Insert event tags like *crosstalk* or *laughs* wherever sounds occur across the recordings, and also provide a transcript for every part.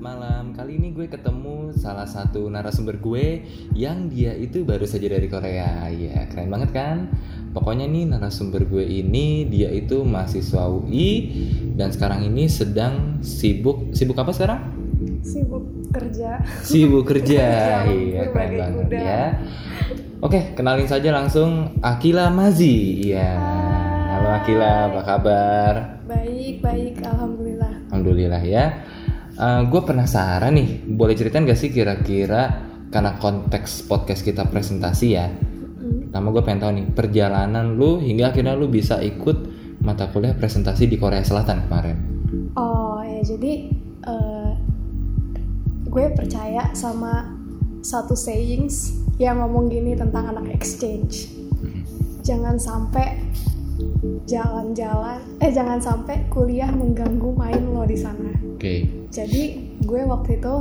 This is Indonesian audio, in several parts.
malam. Kali ini gue ketemu salah satu narasumber gue yang dia itu baru saja dari Korea. Ya, keren banget kan? Pokoknya nih narasumber gue ini dia itu mahasiswa UI dan sekarang ini sedang sibuk sibuk apa sekarang? Sibuk kerja. Sibuk kerja. *laughs* Kerja iya, keren banget kuda. ya. Oke, kenalin saja langsung Akila Mazi. Iya. Halo Akila, apa kabar? Baik, baik, alhamdulillah. Alhamdulillah ya. Gue penasaran nih, boleh ceritain gak sih kira-kira karena konteks podcast kita presentasi ya. Hmm. Pertama gue pengen tahu nih perjalanan lu hingga akhirnya lu bisa ikut mata kuliah presentasi di Korea Selatan kemarin. Oh ya, jadi eh, gue percaya sama satu sayings yang ngomong gini tentang anak exchange. Jangan sampai jalan-jalan, eh jangan sampai kuliah mengganggu main lo di sana. Oke. Jadi gue waktu itu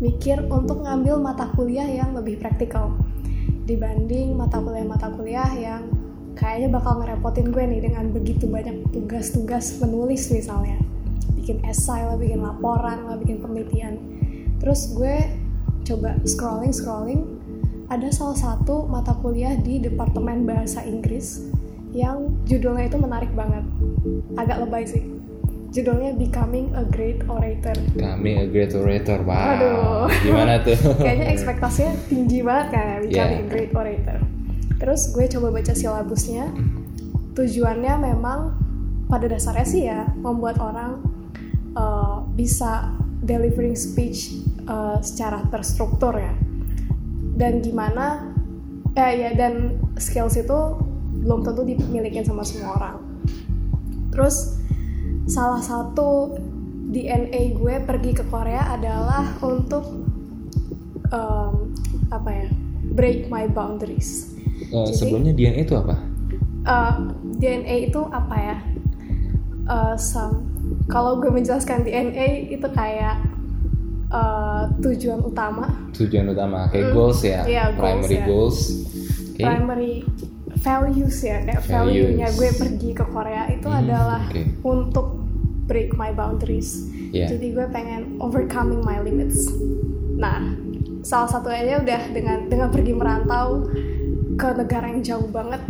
mikir untuk ngambil mata kuliah yang lebih praktikal dibanding mata kuliah-mata kuliah yang kayaknya bakal ngerepotin gue nih dengan begitu banyak tugas-tugas menulis misalnya. Bikin esai lah, bikin laporan lah, bikin penelitian. Terus gue coba scrolling scrolling ada salah satu mata kuliah di departemen bahasa Inggris yang judulnya itu menarik banget. Agak lebay sih judulnya Becoming a Great Orator Kami a great orator, wow. Aduh. Gimana tuh? *laughs* kayaknya ekspektasinya tinggi banget kan ya, becoming Yeah. a great orator terus gue coba baca silabusnya tujuannya memang pada dasarnya sih ya membuat orang uh, bisa delivering speech uh, secara terstruktur ya dan gimana eh ya dan skills itu belum tentu dimiliki sama semua orang terus salah satu DNA gue pergi ke Korea adalah untuk um, apa ya break my boundaries. Eh, Jadi- sebelumnya DNA itu apa? Uh, DNA itu apa ya? Uh, some- kalau gue menjelaskan DNA itu kayak uh, tujuan utama, Tujuan utama kayak Hmm. goals ya, goals primary ya. goals. Oke. primary values ya kayak value-nya gue pergi ke Korea itu Hmm, adalah oke. untuk break my boundaries. Iya. Jadi gue pengen overcoming my limits. Nah, salah satunya udah dengan dengan pergi merantau ke negara yang jauh banget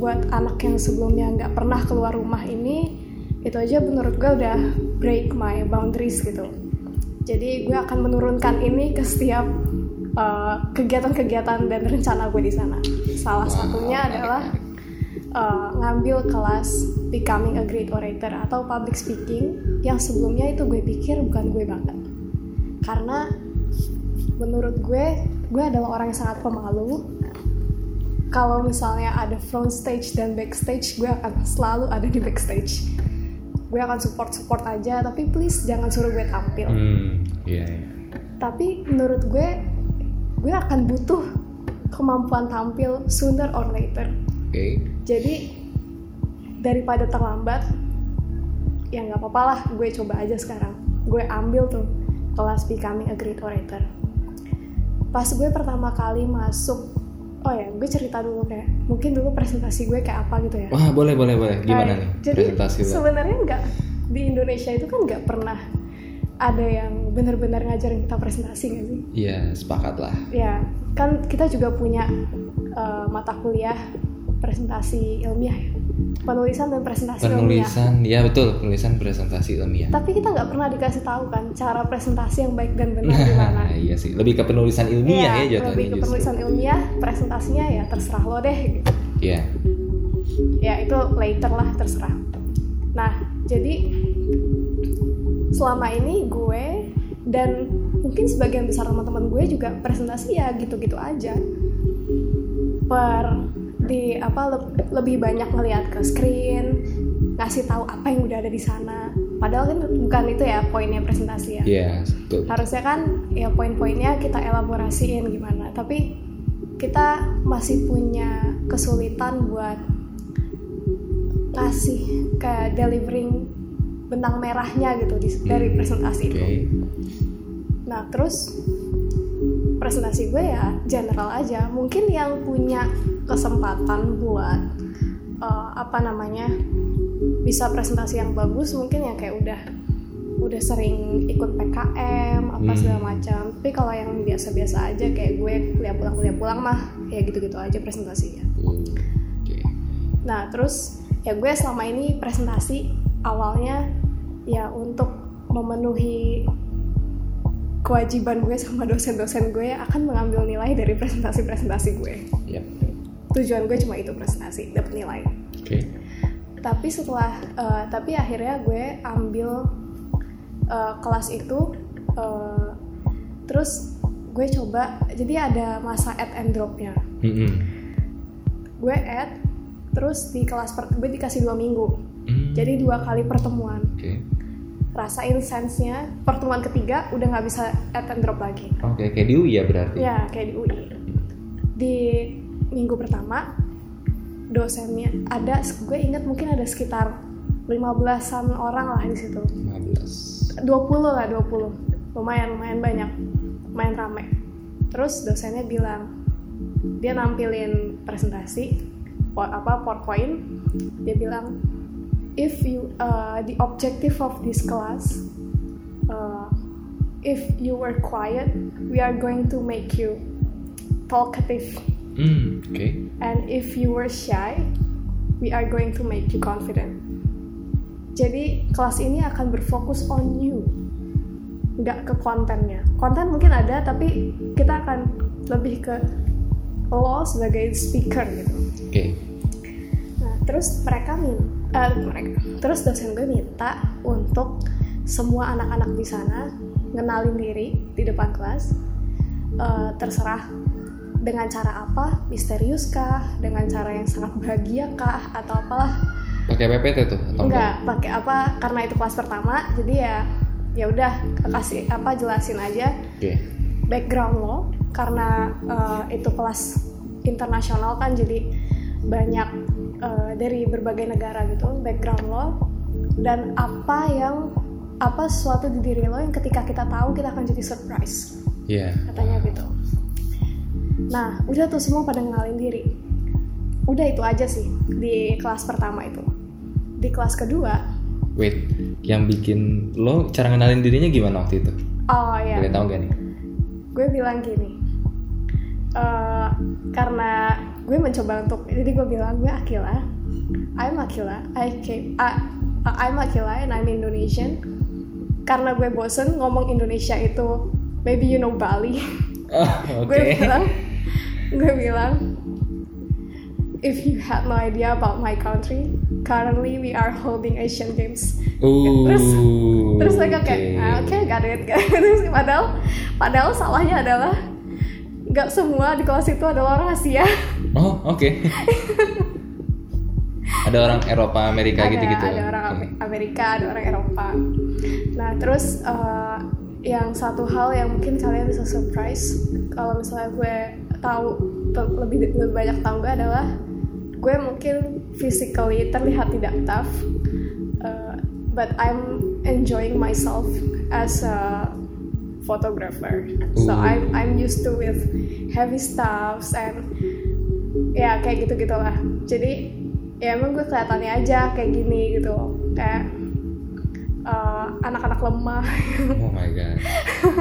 buat anak yang sebelumnya nggak pernah keluar rumah ini itu aja menurut gue udah break my boundaries gitu. Jadi gue akan menurunkan ini ke setiap uh, kegiatan-kegiatan dan rencana gue di sana. Salah Wow, satunya adalah. Uh, ngambil kelas Becoming a Great Orator atau public speaking yang sebelumnya itu gue pikir bukan gue banget. Karena menurut gue, gue adalah orang yang sangat pemalu. Kalau misalnya ada front stage dan backstage, gue akan selalu ada di backstage. Gue akan support-support aja, tapi please jangan suruh gue tampil Hmm, iya. iya. tapi menurut gue gue akan butuh kemampuan tampil sooner or later Oke. jadi daripada terlambat ya nggak apa-apa lah gue coba aja sekarang gue ambil tuh kelas becoming a great orator pas gue pertama kali masuk oh ya gue cerita dulu kayak mungkin dulu presentasi gue kayak apa gitu ya Wah, boleh boleh boleh. Gimana nih jadi presentasi sebenarnya nggak di Indonesia itu kan nggak pernah ada yang benar-benar ngajarin kita presentasi nggak sih Iya, sepakat lah. ya kan kita juga punya eh, mata kuliah presentasi ilmiah ya penulisan dan presentasi ilmiah Penulisan, ya betul, penulisan presentasi ilmiah. tapi kita nggak pernah dikasih tahu kan cara presentasi yang baik dan benar gimana *laughs* iya sih, lebih ke penulisan ilmiah ya Iya, jatuhnya lebih ke justru. penulisan ilmiah presentasinya ya terserah lo deh gitu. Iya. ya itu later lah terserah nah jadi selama ini gue dan mungkin sebagian besar teman-teman gue juga presentasi ya gitu-gitu aja per di apa le- lebih banyak ngelihat ke screen ngasih tahu apa yang udah ada di sana padahal kan bukan itu ya poinnya presentasi ya Iya, betul. harusnya kan ya poin-poinnya kita elaborasiin gimana tapi kita masih punya kesulitan buat ngasih kayak delivering benang merahnya gitu di- dari presentasi Oke. itu nah terus presentasi gue ya general aja mungkin yang punya kesempatan buat eh, apa namanya bisa presentasi yang bagus mungkin yang kayak udah udah sering ikut PKM apa Hmm. segala macam tapi kalau yang biasa-biasa aja kayak gue kuliah pulang kuliah pulang mah ya gitu-gitu aja presentasinya Oke. nah terus ya gue selama ini presentasi awalnya ya untuk memenuhi kewajiban gue sama dosen-dosen gue akan mengambil nilai dari presentasi-presentasi gue Yap. tujuan gue cuma itu presentasi dapat nilai Oke. tapi setelah eh, tapi akhirnya gue ambil eh, kelas itu eh, terus gue coba jadi ada masa add and dropnya Mm-mm. gue add terus di kelas per, gue dikasih dua minggu Hmm. jadi dua kali pertemuan Oke. Rasain sense-nya pertemuan ketiga udah nggak bisa add and drop lagi. Oke, kayak di UI ya berarti. ya kayak di UI di minggu pertama dosennya ada gue ingat mungkin ada sekitar 15-an orang lah di situ. 15. 20 lah 20 lumayan lumayan banyak. Lumayan rame. Terus dosennya bilang dia nampilin presentasi apa PowerPoint. Dia bilang if you uh, the objective of this class uh, if you were quiet we are going to make you talkative. Hmm, oke. and if you were shy we are going to make you confident. Jadi kelas ini akan berfokus on you. Nggak ke kontennya. Konten mungkin ada tapi kita akan lebih ke lo sebagai speaker gitu. Oke. nah terus mereka min eh, mereka. Terus dosen gue minta untuk semua anak-anak di sana ngenalin diri di depan kelas. Eh, terserah dengan cara apa misterius kah dengan cara yang sangat bahagia kah atau apalah. Pakai PPT tuh atau enggak pakai apa karena itu kelas pertama jadi ya ya udah kasih apa jelasin aja. Oke. background lo karena eh, itu kelas internasional kan jadi banyak eh, dari berbagai negara gitu background lo dan apa yang apa sesuatu di diri lo yang ketika kita tahu kita akan jadi surprise Iya. katanya gitu nah udah tuh semua pada ngenalin diri udah itu aja sih di kelas pertama itu di kelas kedua Wait, yang bikin lo cara ngenalin dirinya gimana waktu itu? oh ya Boleh tahu gak nih? gue bilang gini eh, karena gue mencoba untuk jadi gue bilang gue Akila I'm Akila I came I, I'm Akila and I'm Indonesian karena gue bosen ngomong Indonesia itu maybe you know Bali Oh, *laughs* oke. gue bilang gue bilang if you had no idea about my country currently we are holding Asian Games Uh, terus terus mereka kayak oke. ah, oke got it got *laughs* it." terus padahal padahal salahnya adalah nggak semua di kelas itu adalah orang Asia Oh, oke. *laughs* ada orang Eropa, Amerika ada gitu-gitu. ada orang Oke. Ame- Amerika ada orang Eropa nah terus eh, yang satu hal yang mungkin kalian bisa surprise kalau misalnya gue tahu lebih lebih banyak tahu gue adalah gue mungkin physically terlihat tidak tough eh, but I'm enjoying myself as a photographer so. I'm I'm used to with heavy stuffs and ya kayak gitu gitulah jadi ya emang gue kelihatannya aja kayak gini gitu kayak eh, anak-anak lemah Oh my god.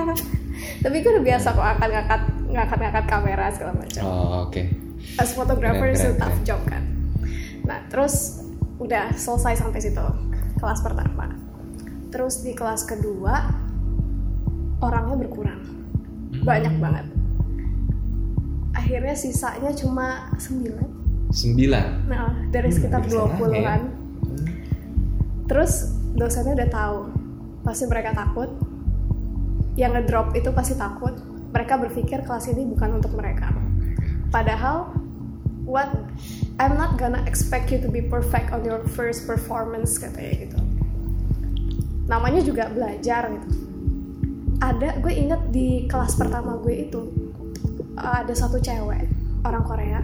*laughs* tapi gue udah biasa kok angkat ngangkat ngangkat ngangkat kamera segala macam Oh, oke. as photographer itu tough keren. job kan nah terus udah selesai sampai situ kelas pertama terus di kelas kedua orangnya berkurang. Banyak banget. Akhirnya sisanya cuma 9 Sembilan. nah dari Hmm, sekitar bisa lah, 20-an ya. terus dosennya udah tahu pasti mereka takut. Yang ngedrop itu pasti takut. Mereka berpikir kelas ini bukan untuk mereka. Padahal what I'm not gonna expect you to be perfect on your first performance katanya gitu. Namanya juga belajar gitu ada gue inget di kelas pertama gue itu ada satu cewek orang Korea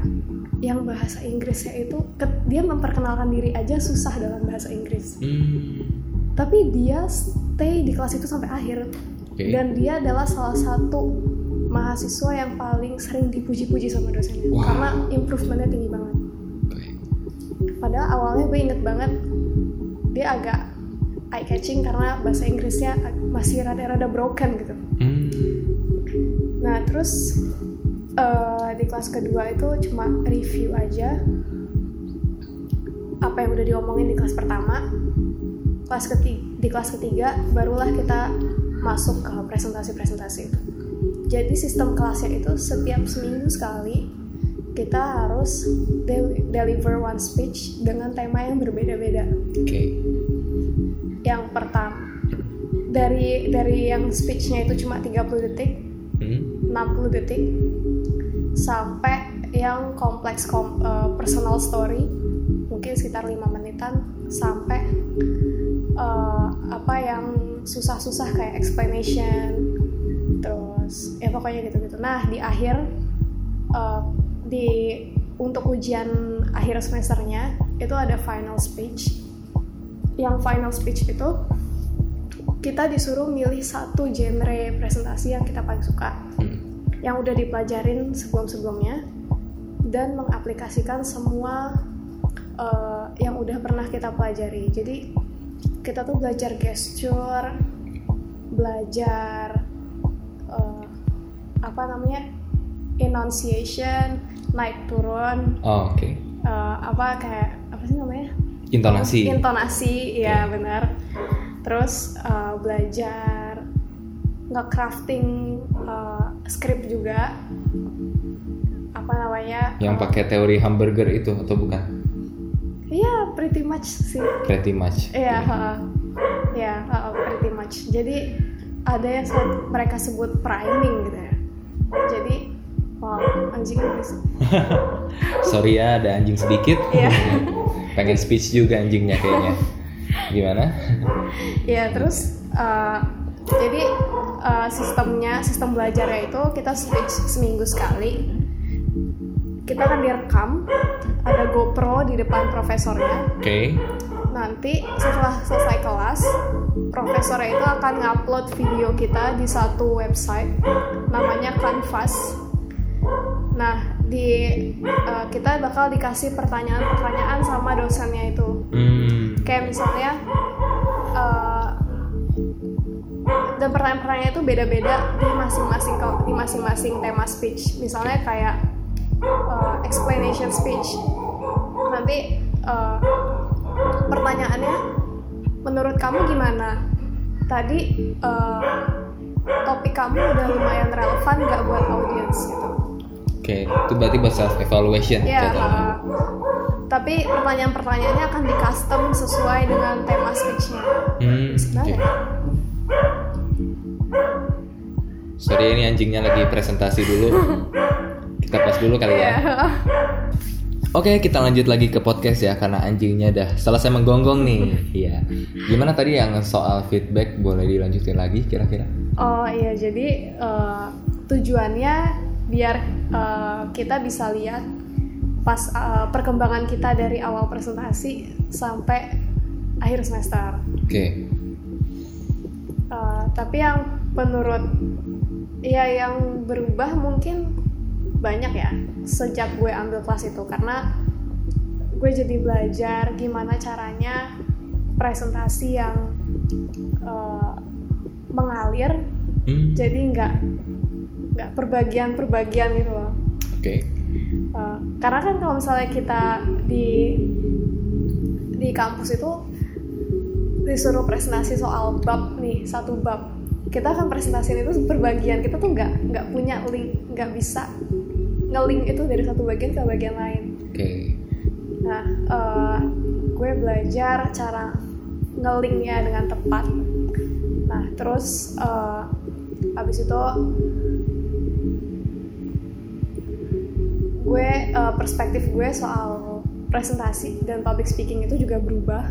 yang bahasa Inggrisnya itu ke- dia memperkenalkan diri aja susah dalam bahasa Inggris Hmm. tapi dia stay di kelas itu sampai akhir Oke. dan dia adalah salah satu mahasiswa yang paling sering dipuji-puji sama dosennya Wow. karena improvementnya tinggi banget Oke. padahal awalnya gue inget banget dia agak eye catching karena bahasa Inggrisnya masih rada-rada broken gitu. Hmm. Nah terus eh, di kelas kedua itu cuma review aja apa yang udah diomongin di kelas pertama. Kelas ketiga, di kelas ketiga barulah kita masuk ke presentasi-presentasi itu. Jadi sistem kelasnya itu setiap seminggu sekali kita harus del- deliver one speech dengan tema yang berbeda-beda. Oke. Yang pertama dari dari yang speechnya itu cuma 30 detik, Hmm. 60 detik sampai yang kompleks kom- eh, personal story mungkin sekitar lima menitan sampai eh, apa yang susah-susah kayak explanation terus ya pokoknya gitu-gitu. Nah di akhir eh, di untuk ujian akhir semesternya itu ada final speech. Yang final speech itu kita disuruh milih satu genre presentasi yang kita paling suka yang udah dipelajarin sebelum-sebelumnya dan mengaplikasikan semua uh, yang udah pernah kita pelajari. Jadi kita tuh belajar gesture, belajar uh, apa namanya enunciation, naik turun, Oh, oke. uh, apa kayak apa sih namanya? Intonasi. Intonasi, ya benar. Terus uh, belajar nge-crafting uh, script juga. Apa namanya? Yang uh, pakai teori hamburger itu atau bukan? Iya, pretty much sih. Pretty much. Iya, Oke. ha. ya, ha, pretty much. Jadi ada yang mereka sebut priming gitu ya. Jadi, wow, anjing. *laughs* Sorry ya, ada anjing sedikit. Iya. *laughs* Pengen speech juga anjingnya kayaknya. Gimana? Ya terus uh, jadi uh, sistemnya sistem belajarnya itu kita speech seminggu sekali. Kita akan direkam, ada GoPro di depan profesornya. Oke. Nanti setelah selesai kelas, profesornya itu akan ngupload video kita di satu website namanya Canvas. Nah, di uh, kita bakal dikasih pertanyaan-pertanyaan sama dosennya itu. Hmm. kayak misalnya uh, dan pertanyaan-pertanyaan itu beda-beda di masing-masing di masing-masing tema speech. Misalnya kayak uh, explanation speech. Nanti uh, pertanyaannya menurut kamu gimana? Tadi uh, topik kamu udah lumayan relevan nggak buat audiens gitu Oke, itu berarti buat self evaluation Ya, jatuhnya. uh, tapi pertanyaan-pertanyaannya akan di custom sesuai dengan tema speech-nya. Hmm, Sebenarnya. oke. Sorry ini anjingnya lagi presentasi dulu. *laughs* Kita pas dulu kali ya. Iya. Oke, kita lanjut lagi ke podcast ya karena anjingnya udah selesai menggonggong nih. Iya. Gimana tadi yang soal feedback boleh dilanjutin lagi kira-kira? Oh iya, jadi eh, tujuannya biar eh, kita bisa lihat pas eh, perkembangan kita dari awal presentasi sampai akhir semester. Oke. Eh, tapi yang menurut ya yang berubah mungkin banyak ya sejak gue ambil kelas itu karena gue jadi belajar gimana caranya presentasi yang eh, mengalir Hmm, jadi nggak nggak perbagian-perbagian gitu loh. Oke. Eh, karena kan kalau misalnya kita di di kampus itu disuruh presentasi soal bab nih satu bab kita akan presentasiin itu berbagian kita tuh nggak nggak punya link nggak bisa ngelink itu dari satu bagian ke bagian lain Oke. nah eh, gue belajar cara ngelinknya dengan tepat nah terus eh, abis itu gue eh, perspektif gue soal presentasi dan public speaking itu juga berubah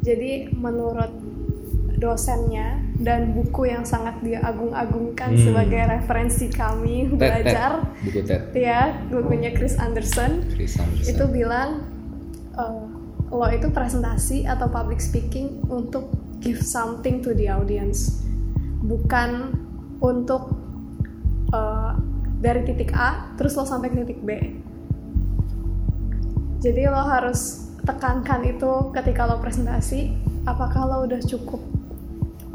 jadi menurut dosennya dan buku yang sangat dia agung-agungkan Hmm. sebagai referensi kami Ted, Ted. belajar Buku TED. ya bukunya Chris Anderson Chris Anderson. itu bilang eh, lo itu presentasi atau public speaking untuk give something to the audience bukan untuk eh, dari titik A terus lo sampai ke titik B. Jadi lo harus tekankan itu ketika lo presentasi apakah lo udah cukup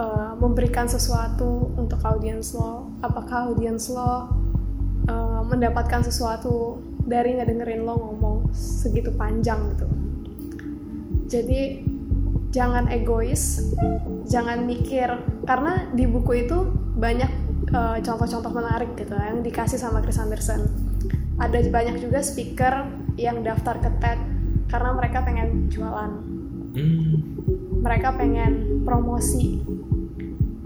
uh, memberikan sesuatu untuk audiens lo? Apakah audiens lo uh, mendapatkan sesuatu dari ngedengerin lo ngomong segitu panjang gitu? Jadi jangan egois jangan mikir karena di buku itu banyak uh, contoh-contoh uh, menarik gitu yang dikasih sama Chris Anderson. Ada banyak juga speaker yang daftar ke TED karena mereka pengen jualan. Hmm. mereka pengen promosi.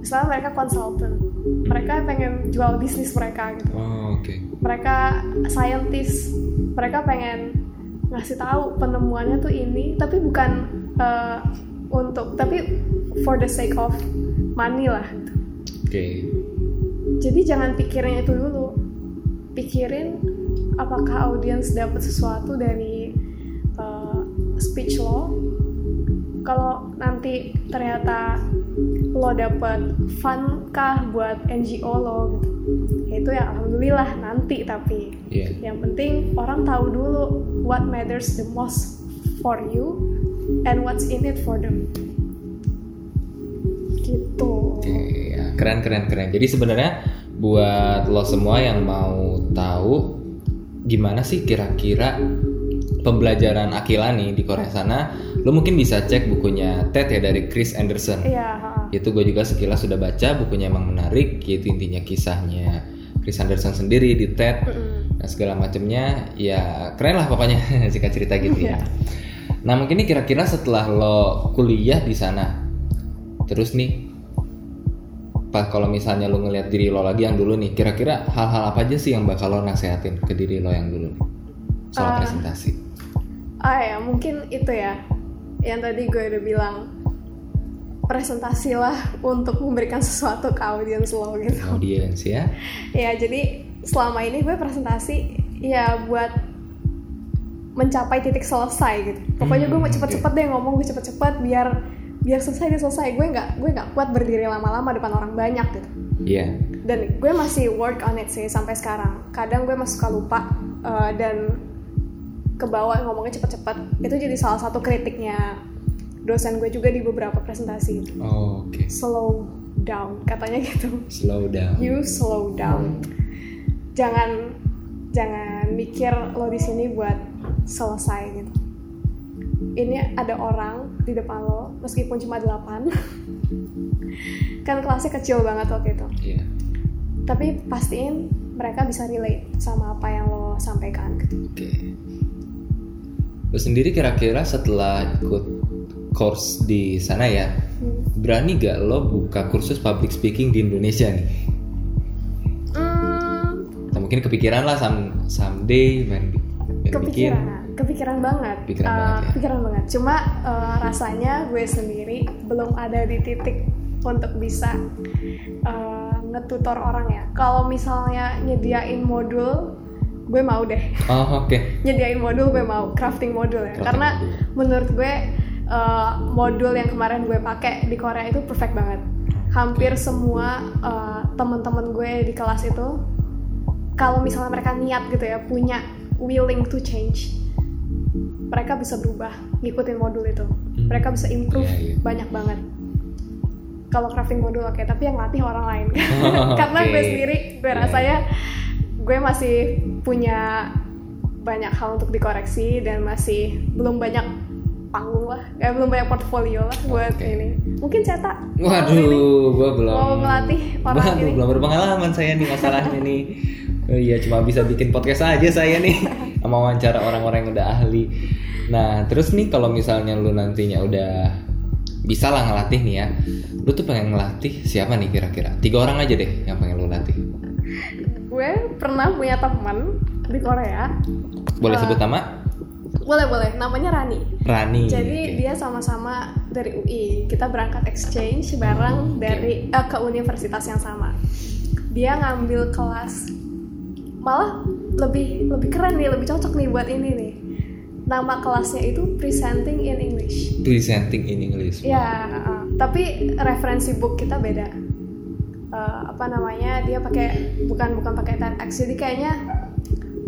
Misalnya mereka konsultan mereka pengen jual bisnis mereka gitu. Oh, okay. mereka scientist. Mereka pengen ngasih tahu penemuannya tuh ini tapi bukan uh, untuk tapi for the sake of money lah. Oke. okay. Jadi jangan pikirin itu dulu. Pikirin apakah audiens dapat sesuatu dari uh, speech lo. Kalau nanti ternyata lo dapet fun kah buat NGO lo gitu. Ya itu ya alhamdulillah nanti tapi. Yeah. yang penting orang tahu dulu what matters the most for you and what's in it for them. Gitu. Okay. Keren keren keren jadi sebenarnya buat lo semua yang mau tahu gimana sih kira-kira pembelajaran Akilani di Korea sana, lo mungkin bisa cek bukunya TED ya dari Chris Anderson. Iya. Itu gue juga sekilas sudah baca, bukunya emang menarik, yaitu intinya kisahnya Chris Anderson sendiri di TED mm -hmm. dan segala macamnya, ya keren lah pokoknya *laughs* jika cerita gitu ya. Nah mungkin ini kira-kira setelah lo kuliah di sana, terus nih pas kalau misalnya lo ngelihat diri lo lagi yang dulu nih, kira-kira hal-hal apa aja sih yang bakal lo nasehatin ke diri lo yang dulu nih? Soal uh, presentasi? ah ya mungkin itu ya yang tadi gue udah bilang presentasi lah untuk memberikan sesuatu ke audiens lo gitu. Audiens ya. *laughs* Ya jadi selama ini gue presentasi ya buat mencapai titik selesai gitu. Pokoknya gue mau hmm, cepet-cepet deh ngomong gue cepet-cepet biar biar selesai deh selesai. Gue nggak gue nggak kuat berdiri lama-lama depan orang banyak gitu. Iya. Yeah. dan gue masih work on it sih sampai sekarang. Kadang gue masih suka lupa uh, dan ke bawah ngomongnya cepet-cepet. Itu jadi salah satu kritiknya dosen gue juga di beberapa presentasi. Oh, oke. Okay. slow down katanya gitu. Slow down. You slow down. Jangan jangan mikir lo di sini buat selesai gitu ini ada orang di depan lo meskipun cuma delapan *laughs* kan kelasnya kecil banget waktu itu yeah. tapi pastiin mereka bisa relate sama apa yang lo sampaikan gitu. Oke. Okay. Lo sendiri kira-kira setelah ikut course di sana ya, hmm. berani gak lo buka kursus public speaking di Indonesia nih? Hmm. Atau mungkin kepikiran lah some, someday main, main kepikiran, bikin. Kepikiran banget. Pikiran uh, banget ya. Pikiran banget. Cuma uh, rasanya gue sendiri belum ada di titik untuk bisa uh, ngetutor orang ya. Kalau misalnya nyediain modul gue mau deh. Oh oke. Okay. *laughs* Nyediain modul gue mau crafting modul ya. Crafting Karena modul. menurut gue uh, modul yang kemarin gue pakai di Korea itu perfect banget. Hampir semua uh, teman-teman gue di kelas itu kalau misalnya mereka niat gitu ya punya willing to change mereka bisa berubah ngikutin modul itu hmm. mereka bisa improve yeah, yeah. banyak banget kalau crafting modul oke okay, tapi yang latih orang lain *laughs* oh, *laughs* karena okay. gue sendiri gue yeah. rasanya gue masih punya banyak hal untuk dikoreksi dan masih belum banyak panggung lah, eh, belum banyak portfolio lah buat okay. ini. Mungkin cetak. Waduh, gue belum. Mau melatih orang Waduh, ini. belum berpengalaman saya nih masalahnya nih. *laughs* Oh, iya, cuma bisa bikin podcast aja saya nih, *laughs* sama wawancara orang-orang yang udah ahli. Nah, terus nih kalau misalnya lu nantinya udah bisa lah ngelatih nih ya, lu tuh pengen ngelatih siapa nih kira-kira? Tiga orang aja deh yang pengen lu latih gue pernah punya teman di Korea. Boleh uh, sebut nama? Boleh boleh. Namanya Rani. Rani. Jadi okay. dia sama-sama dari UI. Kita berangkat exchange bareng okay. dari uh, ke universitas yang sama. Dia ngambil kelas malah lebih lebih keren nih, lebih cocok nih buat ini nih. Nama kelasnya itu Presenting in English. Presenting in English. Ya, uh, tapi referensi book kita beda uh, apa namanya dia pakai bukan bukan pakai TEDx jadi kayaknya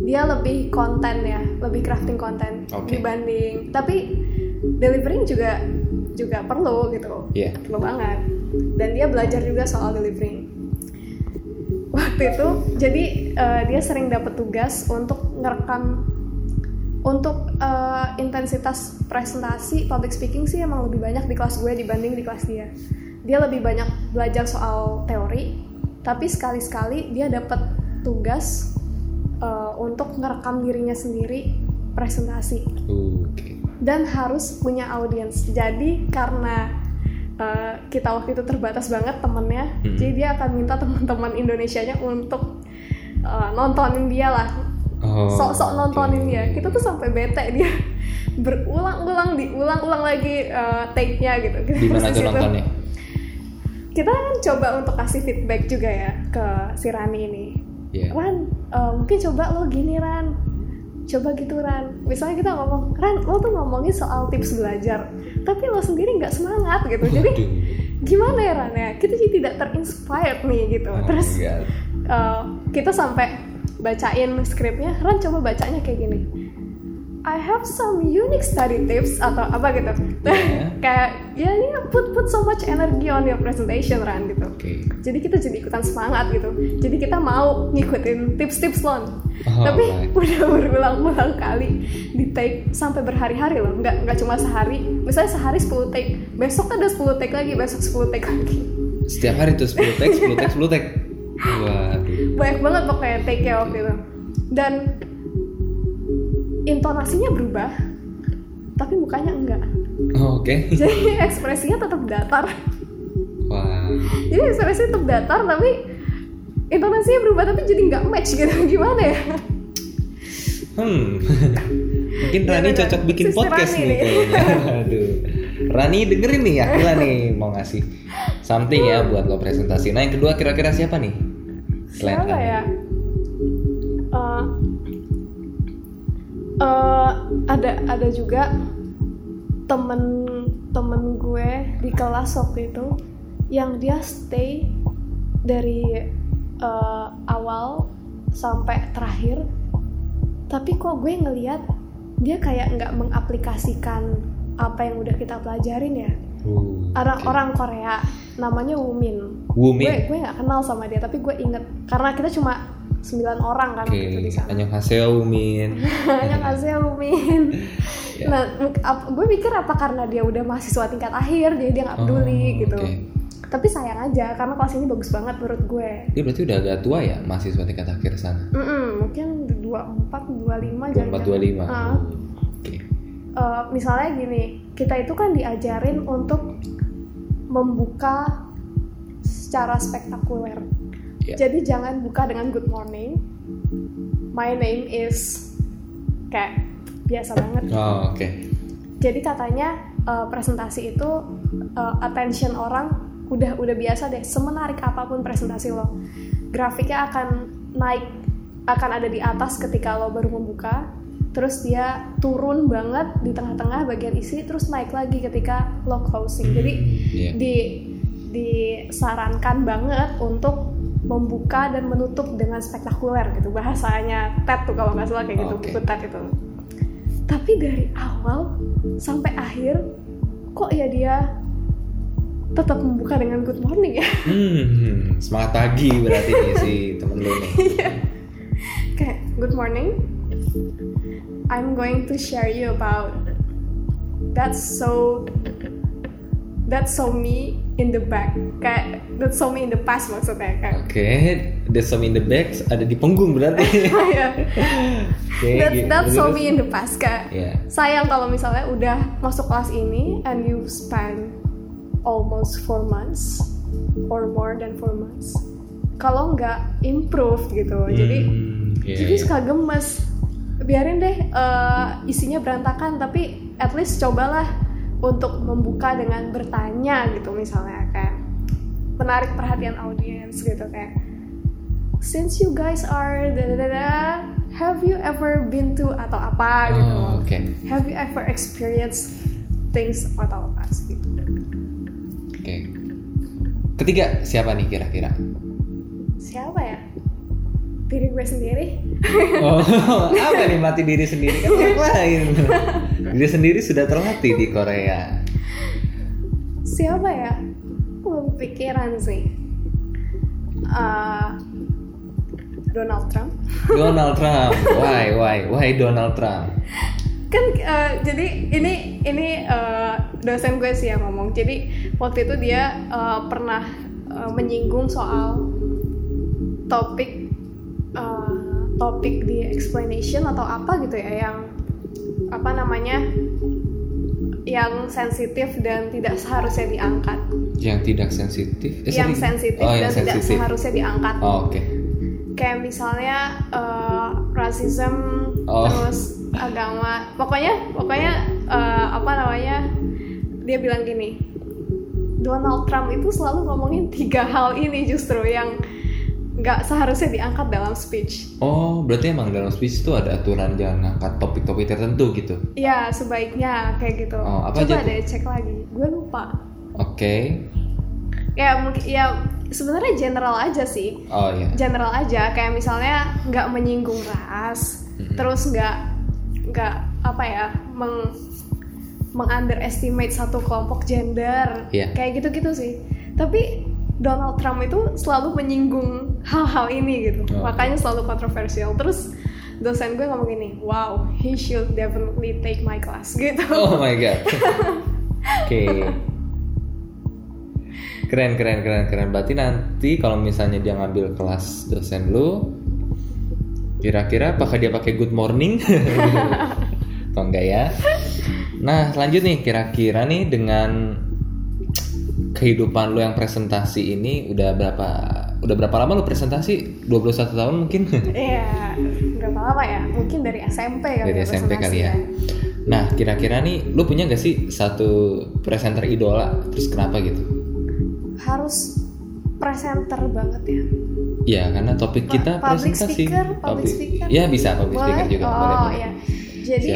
dia lebih konten ya lebih crafting konten okay. dibanding tapi delivering juga juga perlu gitu Iya. perlu banget dan dia belajar juga soal delivering waktu itu jadi eh, dia sering dapat tugas untuk ngerekam untuk eh, intensitas presentasi public speaking sih emang lebih banyak di kelas gue dibanding di kelas dia dia lebih banyak belajar soal teori tapi sekali-sekali dia dapat tugas eh, untuk ngerekam dirinya sendiri presentasi Oke. dan harus punya audiens. Jadi karena uh, kita waktu itu terbatas banget temennya, Mhm. jadi dia akan minta teman-teman Indonesianya untuk uh, nontonin dia lah, Oh, sok-sok nontonin oke. dia. Kita tuh sampai bete dia *laughs* berulang-ulang, diulang-ulang lagi uh, take-nya gitu. Di mana Terus tuh nontonnya? Kita kan coba untuk kasih feedback juga ya ke si Rani ini. Iya. Ran, uh, mungkin coba lo gini Ran, coba gitu Ran. Misalnya kita ngomong, Ran, lo tuh ngomongin soal tips belajar, tapi lo sendiri nggak semangat gitu. Jadi gimana ya Ran ya? Kita jadi tidak terinspired nih gitu. Oh Terus uh, kita sampai bacain skripnya, Ran coba bacanya kayak gini. I have some unique study tips atau apa gitu. Iya. *laughs* kayak ya ini put put so much energy on your presentation Ran gitu. Oke. Jadi kita jadi ikutan semangat gitu. Jadi kita mau ngikutin tips-tips lon. Oh, Tapi baik. *laughs* udah berulang-ulang kali di take sampai berhari-hari loh. Nggak nggak cuma sehari. Misalnya sehari 10 take, besok ada 10 take lagi, besok 10 take lagi. Setiap hari tuh 10 tag, 10 tag, 10 tag. Waduh. Banyak banget pokoknya take-nya waktu itu. Dan intonasinya berubah, tapi mukanya enggak. Oh, Oke. *laughs* Jadi ekspresinya tetap datar. Wah. Jadi ekspresinya tetap datar, tapi intonasinya berubah tapi jadi nggak match gitu. *laughs* Gimana ya? Hmm. *laughs* Mungkin Ya, Rani bener. cocok bikin Sister podcast Rani nih nih. kayaknya. Aduh. Rani dengerin nih Akila nih mau ngasih something ya buat lo presentasi. Nah yang kedua kira-kira siapa nih? Selain Siapa Rani. ya? Eh, ada ada juga temen temen gue di kelas waktu itu yang dia stay dari eh, awal sampai terakhir tapi kok gue ngeliat dia kayak nggak mengaplikasikan apa yang udah kita pelajarin ya Uh, orang oke. orang Korea namanya Wumin Wumin. gue gue nggak kenal sama dia tapi gue inget karena kita cuma 9 orang kan Oke, waktu itu di sana annyeonghaseyo Wumin. *laughs* hanya kasih Wumin *laughs* Ya. nah ap- gue mikir apa karena dia udah mahasiswa tingkat akhir jadi dia nggak peduli Oh, gitu oke. tapi sayang aja karena kelas ini bagus banget menurut gue Dia berarti udah agak tua ya mahasiswa tingkat akhir sana. Mm-mm, mungkin 24 25 jangan 24 25. Ah. Oke. Eh, misalnya gini, kita itu kan diajarin untuk membuka secara spektakuler. Ya. Jadi jangan buka dengan good morning. My name is kayak biasa banget. Oh, oke. Jadi katanya eh, presentasi itu eh, attention orang udah udah biasa deh. Semenarik apa pun presentasi lo, grafiknya akan naik, akan ada di atas ketika lo baru membuka. Terus dia turun banget di tengah-tengah bagian isi, terus naik lagi ketika lo closing. Jadi Iya. di disarankan banget untuk membuka dan menutup dengan spektakuler gitu. Bahasanya TED tuh kalau nggak salah kayak gitu. Oke. buku TED itu. Tapi dari awal sampai akhir kok ya dia tetap membuka dengan good morning ya? *laughs* Hmm, semangat pagi berarti nih si temen lu nih. *laughs* kayak good morning. I'm going to share you about that's so that's so me in the back kayak that's so me in the past maksudnya kayak Oke, the some in the back ada di punggung berarti. *laughs* ya Oke, that's gitu. that's so me in the past kayak Ya. sayang kalau misalnya udah masuk kelas ini and you spend almost four months or more than four months kalau nggak improve gitu jadi Hmm, iya, jadi iya. suka gemes biarin deh eh, isinya berantakan tapi at least cobalah untuk membuka dengan bertanya gitu misalnya kayak menarik perhatian audiens gitu kayak since you guys are da da da da, have you ever been to atau apa gitu Oh, oke. have you ever experienced things atau apa gitu Oke. Ketiga siapa nih kira-kira? siapa ya diri gue sendiri Oh, *laughs* apa nih mati diri sendiri? Kan ngapain? Diri sendiri sudah terlatih di Korea. siapa ya? Belum pikiran sih. Uh, Donald Trump. Donald Trump. *laughs* Why why why Donald Trump? Kan uh, jadi ini ini uh, dosen gue sih yang ngomong. Jadi waktu itu dia uh, pernah uh, menyinggung soal topik uh, topik di explanation atau apa gitu ya yang apa namanya yang sensitif dan tidak seharusnya diangkat yang tidak sensitif eh, yang sensitif oh, dan yang tidak sensitif. seharusnya diangkat oh, oke okay. kayak misalnya uh, rasisme oh. terus agama pokoknya pokoknya uh, apa namanya dia bilang gini Donald Trump itu selalu ngomongin tiga hal ini justru yang nggak seharusnya diangkat dalam speech. Oh, berarti emang dalam speech itu ada aturan jangan ngangkat topik-topik tertentu gitu? Iya, sebaiknya kayak gitu. Oh, apa Coba aja deh cek lagi, gue lupa. Oke. Okay. Ya mungkin ya sebenarnya general aja sih. Oh iya. General aja, kayak misalnya nggak menyinggung ras, hmm. terus nggak nggak apa ya meng mengunderestimate satu kelompok gender yeah. kayak gitu-gitu sih tapi Donald Trump itu selalu menyinggung hal-hal ini gitu oh, makanya selalu kontroversial terus dosen gue ngomong gini wow he should definitely take my class gitu oh my god *laughs* oke okay. keren keren keren keren berarti nanti kalau misalnya dia ngambil kelas dosen lu Kira-kira apakah dia pakai good morning? *laughs* Atau enggak ya? Nah, lanjut nih kira-kira nih dengan kehidupan lo yang presentasi ini udah berapa udah berapa lama lo presentasi? 21 tahun mungkin? *laughs* Iya, berapa lama ya? Mungkin dari SMP kali Dari ya, SMP kali ya. ya. Nah, kira-kira nih lo punya gak sih satu presenter idola? Terus kenapa gitu? Harus presenter banget ya Iya, karena topik kita public presentasi. Speaker, public, public speaker. Ya bisa public boleh? speaker juga. Oh boleh, iya. Jadi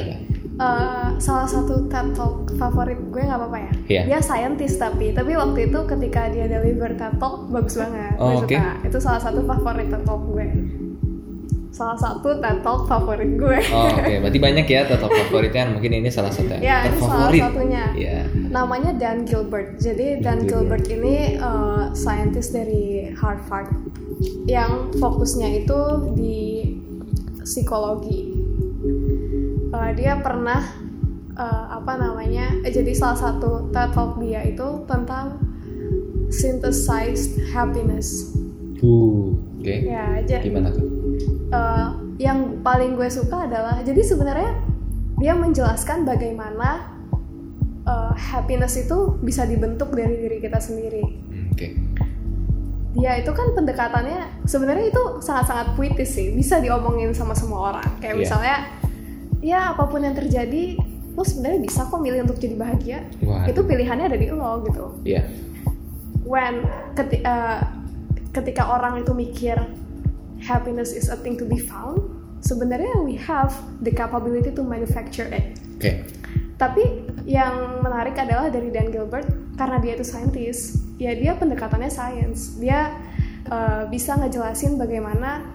uh, salah satu TED Talk favorit gue nggak apa-apa ya. Yeah. Dia scientist tapi, tapi waktu itu ketika dia deliver TED Talk bagus banget. Oh, gue okay. suka. Itu salah satu favorit TED Talk gue salah satu TED Talk favorit gue. Oh, oke. Okay. Berarti banyak ya TED Talk favoritnya. Mungkin ini salah satu *laughs* ya, ini salah satunya. Yeah. Namanya Dan Gilbert. Jadi Dan, Dan Gilbert. Gilbert ini uh, scientist dari Harvard yang fokusnya itu di psikologi. Uh, dia pernah uh, apa namanya? Eh, jadi salah satu TED Talk dia itu tentang synthesized happiness. Uh, oke. Okay. Ya, aja. Gimana tuh? uh, yang paling gue suka adalah jadi sebenarnya dia menjelaskan bagaimana uh, happiness itu bisa dibentuk dari diri kita sendiri. Oke. Okay. Dia itu kan pendekatannya sebenarnya itu sangat-sangat puitis sih, bisa diomongin sama semua orang. Kayak yeah. misalnya, ya apa pun yang terjadi, lo sebenarnya bisa kok milih untuk jadi bahagia. Wow. Itu pilihannya ada di lo gitu. Iya. Yeah. When keti uh, ketika orang itu mikir happiness is a thing to be found, sebenarnya we have the capability to manufacture it. Oke. Okay. Tapi yang menarik adalah dari Dan Gilbert karena dia itu scientist, ya dia pendekatannya science. Dia uh, bisa ngejelasin bagaimana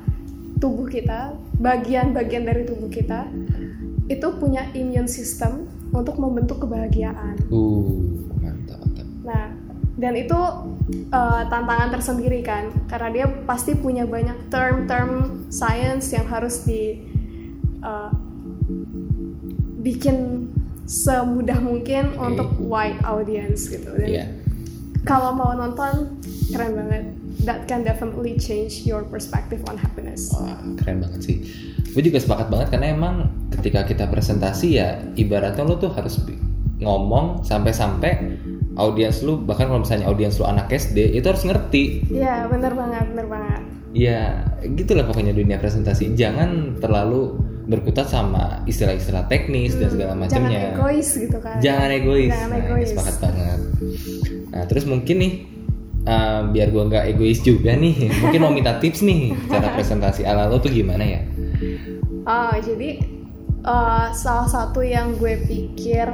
tubuh kita, bagian-bagian dari tubuh kita itu punya immune system untuk membentuk kebahagiaan. Uh, mantap, mantap. Nah, dan itu uh, tantangan tersendiri kan karena dia pasti punya banyak term-term science yang harus di uh, bikin semudah mungkin okay. untuk wide audience gitu dan yeah. Kalau mau nonton keren banget. That can definitely change your perspective on happiness. Wah, keren banget sih. Gue juga sepakat banget karena emang ketika kita presentasi ya ibaratnya lo tuh harus ngomong sampai-sampai audiens lu bahkan kalau misalnya audiens lu anak SD itu harus ngerti. Iya bener banget bener banget. Ya gitulah pokoknya dunia presentasi. Jangan terlalu berkutat sama istilah-istilah teknis hmm, dan segala macamnya. jangan egois gitu kan. Jangan egois. Jangan nah, egois. sepakat banget nah terus mungkin nih uh, biar gua nggak egois juga nih *laughs* mungkin mau minta tips nih cara *laughs* presentasi ala lo tuh gimana ya oh jadi uh, salah satu yang gue pikir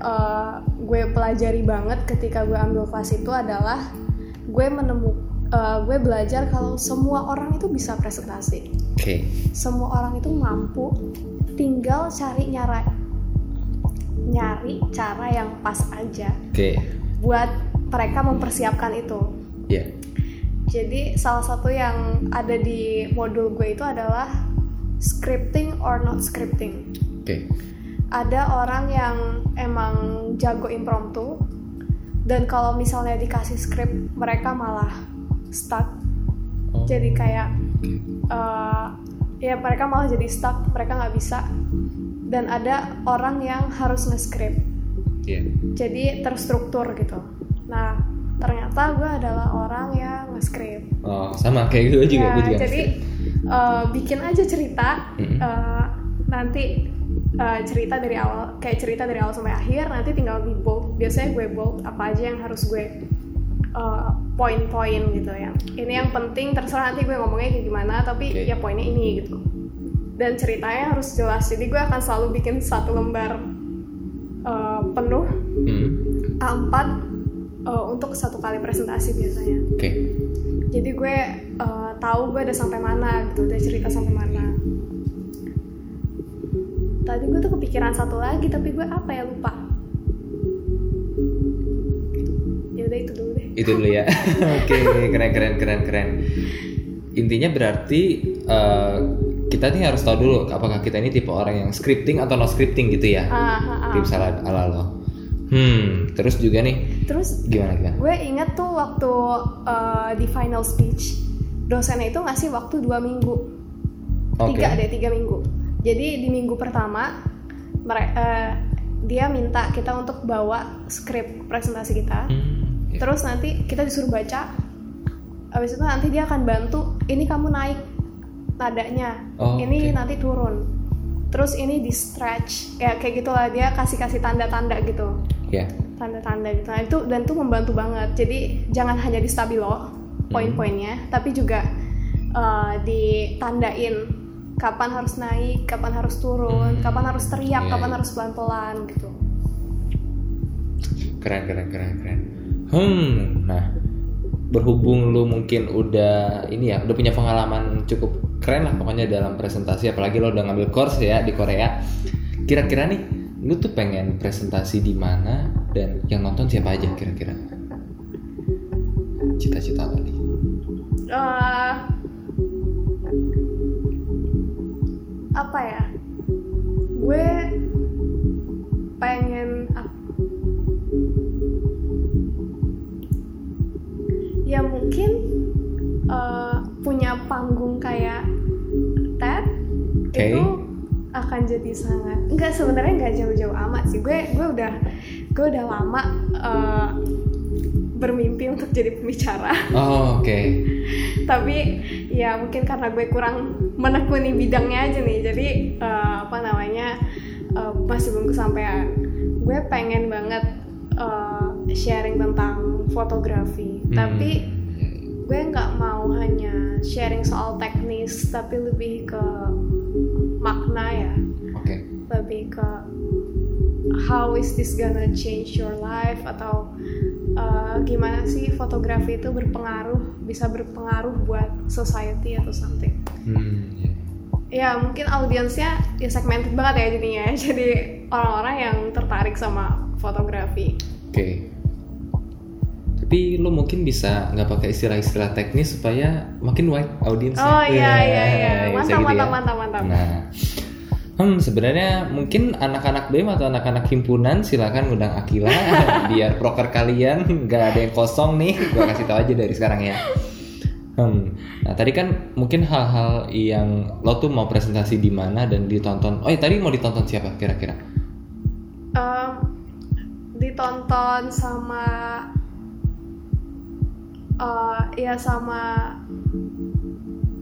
uh, gue pelajari banget ketika gue ambil kelas itu adalah gue menemu uh, gue belajar kalau semua orang itu bisa presentasi. Oke. Okay. Semua orang itu mampu, tinggal cari nyara nyari cara yang pas aja. Oke. Okay. buat mereka mempersiapkan itu. Iya. Jadi salah satu yang ada di modul gue itu adalah scripting or not scripting. Oke. Ada orang yang emang jago impromptu dan kalau misalnya dikasih skrip mereka malah stuck. Oh. Jadi kayak eh, ya mereka malah jadi stuck, mereka nggak bisa. Dan ada orang yang harus nge-script. Iya. Jadi terstruktur gitu. Nah, ternyata gue adalah orang yang nge-script. Oh, sama kayak gue juga, Ya, gue juga. jadi eh, bikin aja cerita Mm-mm. eh, nanti eh, cerita dari awal kayak cerita dari awal sampai akhir nanti tinggal di bold biasanya gue bold apa aja yang harus gue eh, poin-poin gitu ya ini yang penting terserah nanti gue ngomongnya kayak gimana tapi Oke. ya poinnya ini gitu dan ceritanya harus jelas jadi gue akan selalu bikin satu lembar eh, penuh Hmm. A4 eh, untuk satu kali presentasi biasanya Oke. jadi gue eh, tahu gue udah sampai mana gitu udah cerita sampai mana tadi gue tuh kepikiran satu lagi tapi gue apa ya lupa ya udah itu dulu deh Itu dulu ya. *laughs* Oke, keren keren keren keren. Intinya berarti eh, kita nih harus tahu dulu apakah kita ini tipe orang yang scripting atau no scripting gitu ya. ah, ah, ah. Tips ala, ala lo. Hmm, terus juga nih terus gimana gimana? gue inget tuh waktu eh, di final speech dosennya itu ngasih waktu dua minggu. Oke. tiga deh tiga minggu. Jadi di minggu pertama mere- eh, dia minta kita untuk bawa skrip presentasi kita. Hmm, terus nanti kita disuruh baca. Habis itu nanti dia akan bantu ini kamu naik nadanya. Oh, ini oke. nanti turun. Terus ini di stretch. Ya kayak gitulah dia kasih kasih tanda tanda gitu. Ya. Tanda-tanda gitu. Nah itu dan itu membantu banget. Jadi jangan hanya di stabilo poin-poinnya tapi juga eh, ditandain kapan harus naik kapan harus turun Hmm, kapan harus teriak iya, kapan harus pelan-pelan gitu. Keren keren keren keren. Hmm, nah berhubung lu mungkin udah ini ya udah punya pengalaman cukup keren lah pokoknya dalam presentasi apalagi lo udah ngambil course ya di Korea. Kira-kira nih lu tuh pengen presentasi di mana dan yang nonton siapa aja kira-kira? Cita-cita lo nih. Eh, apa ya gue pengen ya mungkin eh, punya panggung kayak TED Oke. itu akan jadi sangat enggak sebenarnya nggak jauh-jauh amat sih gue gue udah gue udah lama eh, bermimpi untuk jadi pembicara. Oh, oke. tapi ya mungkin karena gue kurang menekuni bidangnya aja nih. Jadi eh, apa namanya eh, masih belum kesampaian gue pengen banget eh, sharing tentang fotografi. Hmm, tapi gue nggak mau hanya sharing soal teknis tapi lebih ke makna ya. Oke. lebih ke how is this gonna change your life atau uh, gimana sih fotografi itu berpengaruh bisa berpengaruh buat society atau something Hmm, iya. ya mungkin audiensnya ya segmented banget ya jadinya *laughs* jadi orang-orang yang tertarik sama fotografi Oke. Tapi lo mungkin bisa nggak pakai istilah-istilah teknis supaya makin wide audience. oh iya iya iya mantap gitu ya. mantap mantap mantap Nah, hmm sebenarnya mungkin anak-anak BEM atau anak-anak himpunan silakan undang Akila *laughs* biar proker kalian nggak ada yang kosong nih. Gua kasih tahu aja dari sekarang ya. Hmm. Nah tadi kan mungkin hal-hal yang lo tuh mau presentasi di mana dan ditonton. Oh ya tadi mau ditonton siapa kira-kira? Em, ditonton sama eh, ya sama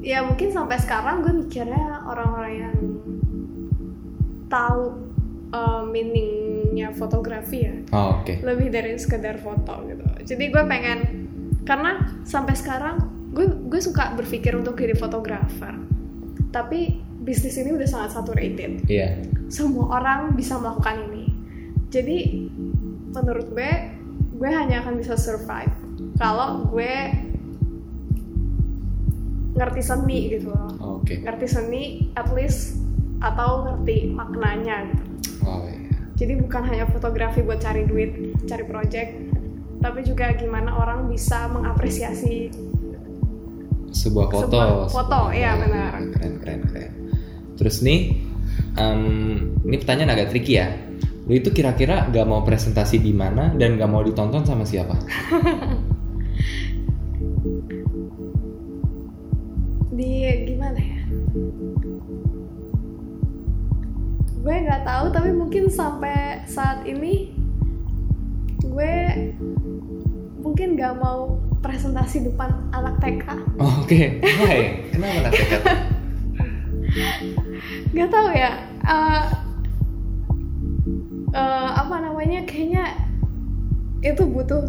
ya mungkin sampai sekarang gue mikirnya orang-orang yang tahu eh, meaningnya fotografi ya Oh, Oke. lebih dari sekedar foto gitu jadi gue pengen karena sampai sekarang gue gue suka berpikir untuk jadi fotografer tapi bisnis ini udah sangat saturated Iya. semua orang bisa melakukan ini. Jadi menurut gue, gue hanya akan bisa survive kalau gue ngerti seni gitu loh. Oke. Ngerti seni at least atau ngerti maknanya gitu. Oh iya. Jadi bukan hanya fotografi buat cari duit, cari project, tapi juga gimana orang bisa mengapresiasi sebuah foto Sebuah foto, iya, benar. keren keren keren terus nih em, ini pertanyaan agak tricky ya lu itu kira-kira gak mau presentasi di mana dan gak mau ditonton sama siapa *laughs* tahu tapi mungkin sampai saat ini gue mungkin nggak mau presentasi depan anak TK oh, oke Why? kenapa nak tekad *laughs* nggak tahu ya eh, eh, apa namanya kayaknya itu butuh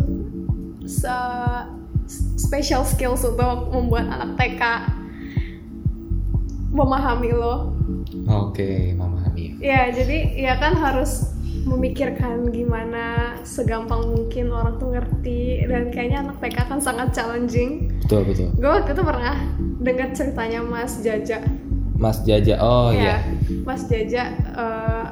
se- special skills untuk membuat anak TK memahami lo. Oke memahami ya jadi ya kan harus memikirkan gimana segampang mungkin orang tuh ngerti. Dan kayaknya anak TK kan sangat challenging. Betul betul. Gue waktu itu pernah dengar ceritanya Mas Jaja. Mas Jaja oh ya iya. Mas Jaja eh,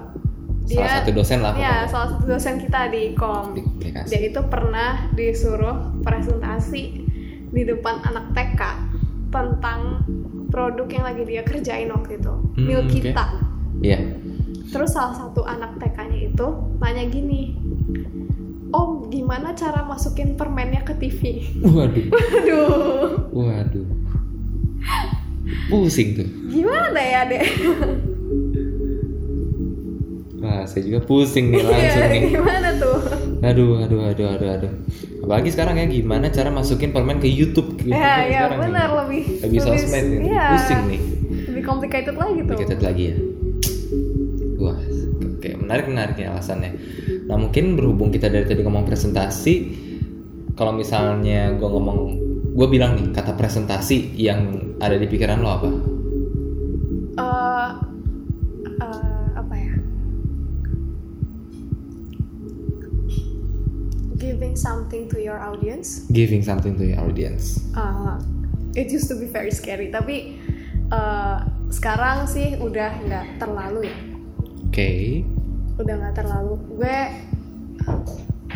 salah satu dosen lah ya pokoknya. salah satu dosen kita di kom. Di aplikasi dia itu pernah disuruh presentasi di depan anak TK tentang produk yang lagi dia kerjain waktu itu. Hmm, Milk oke. kita iya terus salah satu anak TK-nya itu nanya gini Om gimana cara masukin permennya ke TV waduh. Aduh waduh. Pusing tuh. Gimana ya deh wah saya juga pusing nih langsung Iya, nih. gimana tuh? Aduh, aduh, aduh, aduh, aduh. Apalagi sekarang ya gimana cara masukin permen ke YouTube? Gitu. ya ya benar lebih Lebih sosmed iya, pusing nih. lebih complicated lagi tuh. Diketet lagi ya. Menarik menarik ya alasannya. Nah mungkin berhubung kita dari tadi ngomong presentasi, kalau misalnya gue ngomong, gue bilang nih kata presentasi yang ada di pikiran lo apa? Eh, eh, apa ya giving something to your audience Giving something to your audience. Uh, it used to be very scary tapi uh, sekarang sih udah nggak terlalu ya Oke, udah nggak terlalu. Gue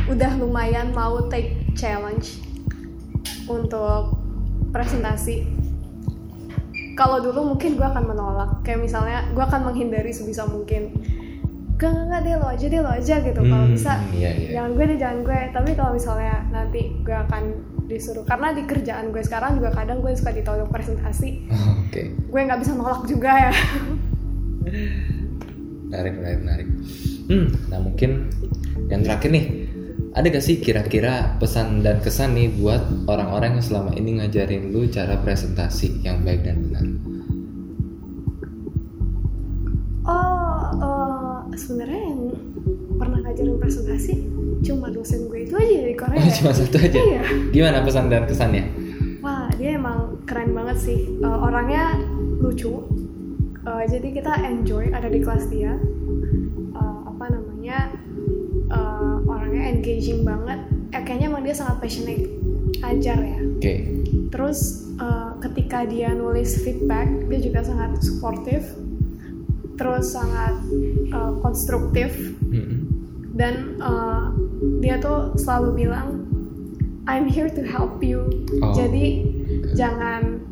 udah lumayan mau take challenge untuk presentasi. Kalau dulu mungkin gue akan menolak. Kayak misalnya gue akan menghindari sebisa mungkin. Gak gak gak deh lo aja deh lo aja gitu. Kalau Hmm, bisa iya, iya. jangan gue deh jangan gue. Tapi kalau misalnya nanti gue akan disuruh karena di kerjaan gue sekarang juga kadang gue suka ditolong presentasi. *laughs* Oke. gue nggak bisa nolak juga ya *laughs* menarik menarik menarik hmm nah mungkin yang terakhir nih ada gak sih kira-kira pesan dan kesan nih buat orang-orang yang selama ini ngajarin lu cara presentasi yang baik dan benar oh eh, sebenarnya yang pernah ngajarin presentasi cuma dosen gue itu aja di Korea oh, *laughs* cuma satu aja Iya. gimana pesan dan kesannya Wah, dia emang keren banget sih. Eh, orangnya lucu. Eh, jadi kita enjoy ada di kelas dia. Eh, apa namanya? eh, orangnya engaging banget. Eh, kayaknya emang dia sangat passionate ajar ya. oke Terus eh, ketika dia nulis feedback, dia juga sangat supportive. Terus sangat eh, konstruktif Mm-mm. dan eh, dia tuh selalu bilang I'm here to help you. Oh. Jadi jangan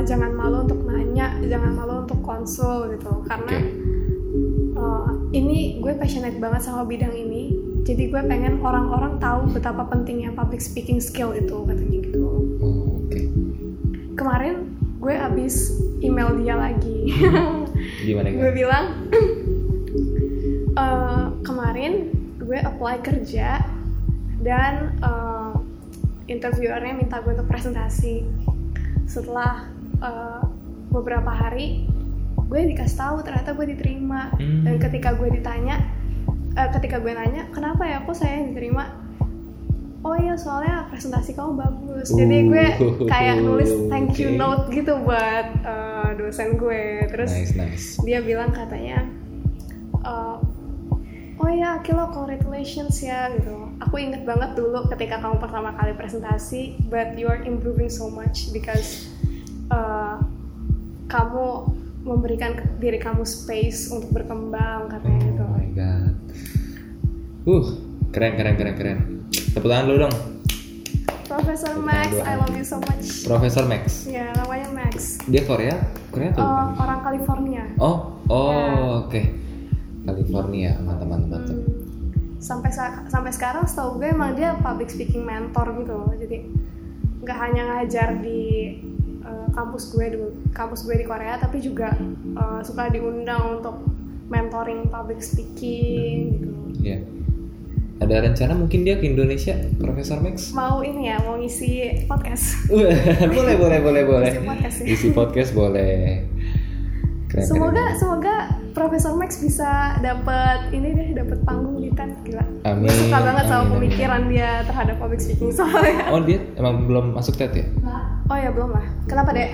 eh, jangan malu untuk nanya, jangan malu untuk konsul gitu. Karena Oke. eh, ini gue passionate banget sama bidang ini. Jadi gue pengen orang-orang tahu betapa pentingnya public speaking skill itu katanya gitu. oh, oke Kemarin gue abis email dia lagi. *laughs* gimana gue bilang *clears throat* "Eh, kemarin gue apply kerja dan eh, interviewernya minta gue untuk presentasi setelah eh, beberapa hari gue dikasih tahu ternyata gue diterima. Hmm. dan ketika gue ditanya eh, ketika gue nanya kenapa ya kok saya yang diterima? Oh iya soalnya presentasi kamu bagus. Jadi gue Uh, kayak nulis thank you note gitu buat eh, dosen gue. Terus nice nice. dia bilang katanya "Eh, oh ya Akilo congratulations ya gitu. Aku inget banget dulu ketika kamu pertama kali presentasi but you are improving so much because eh, kamu memberikan diri kamu space untuk berkembang katanya gitu oh my god uh keren keren keren keren Tepuk tangan dulu dong. Profesor Max I love you so much Profesor Max. ya namanya Max Dia Korea? Korea tuh? Eh, orang California Oh, oh, Ya. oke. California, mantap, mantap, mantap. Hmm, sampai sa- sampai sekarang setahu gue emang dia public speaking mentor gitu loh jadi nggak hanya ngajar di kampus gue dulu kampus gue di Korea tapi juga eh, suka diundang untuk mentoring public speaking gitu Iya. Ada rencana mungkin dia ke Indonesia, Profesor Max? mau ini ya mau ngisi podcast *laughs* boleh, boleh, boleh, boleh. Isi podcast ya. Isi podcast boleh. Keren, semoga keren. semoga Profesor Max bisa dapat ini deh dapat panggung di TED gila Amin, gue suka banget sama amin, amin. pemikiran dia terhadap public speaking soalnya *laughs* Oh dia emang belum masuk TED ya? oh ya belum lah kenapa dek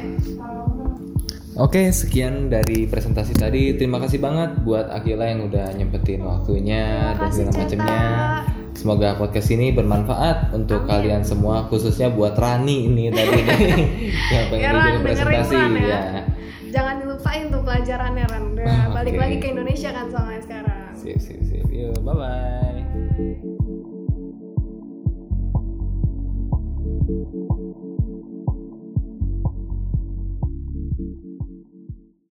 Oke, sekian dari presentasi tadi. Terima kasih banget buat Akila yang udah nyempetin waktunya dan segala macamnya. Semoga podcast ini bermanfaat untuk kalian semua, khususnya buat Rani ini tadi nih *laughs* yang pengen Ya, bikin presentasi ya. ya. Jangan dilupain tuh pelajarannya Ran udah Ah, balik lagi ke Indonesia kan soalnya sekarang Sip, sip, sip. Yuk, bye bye.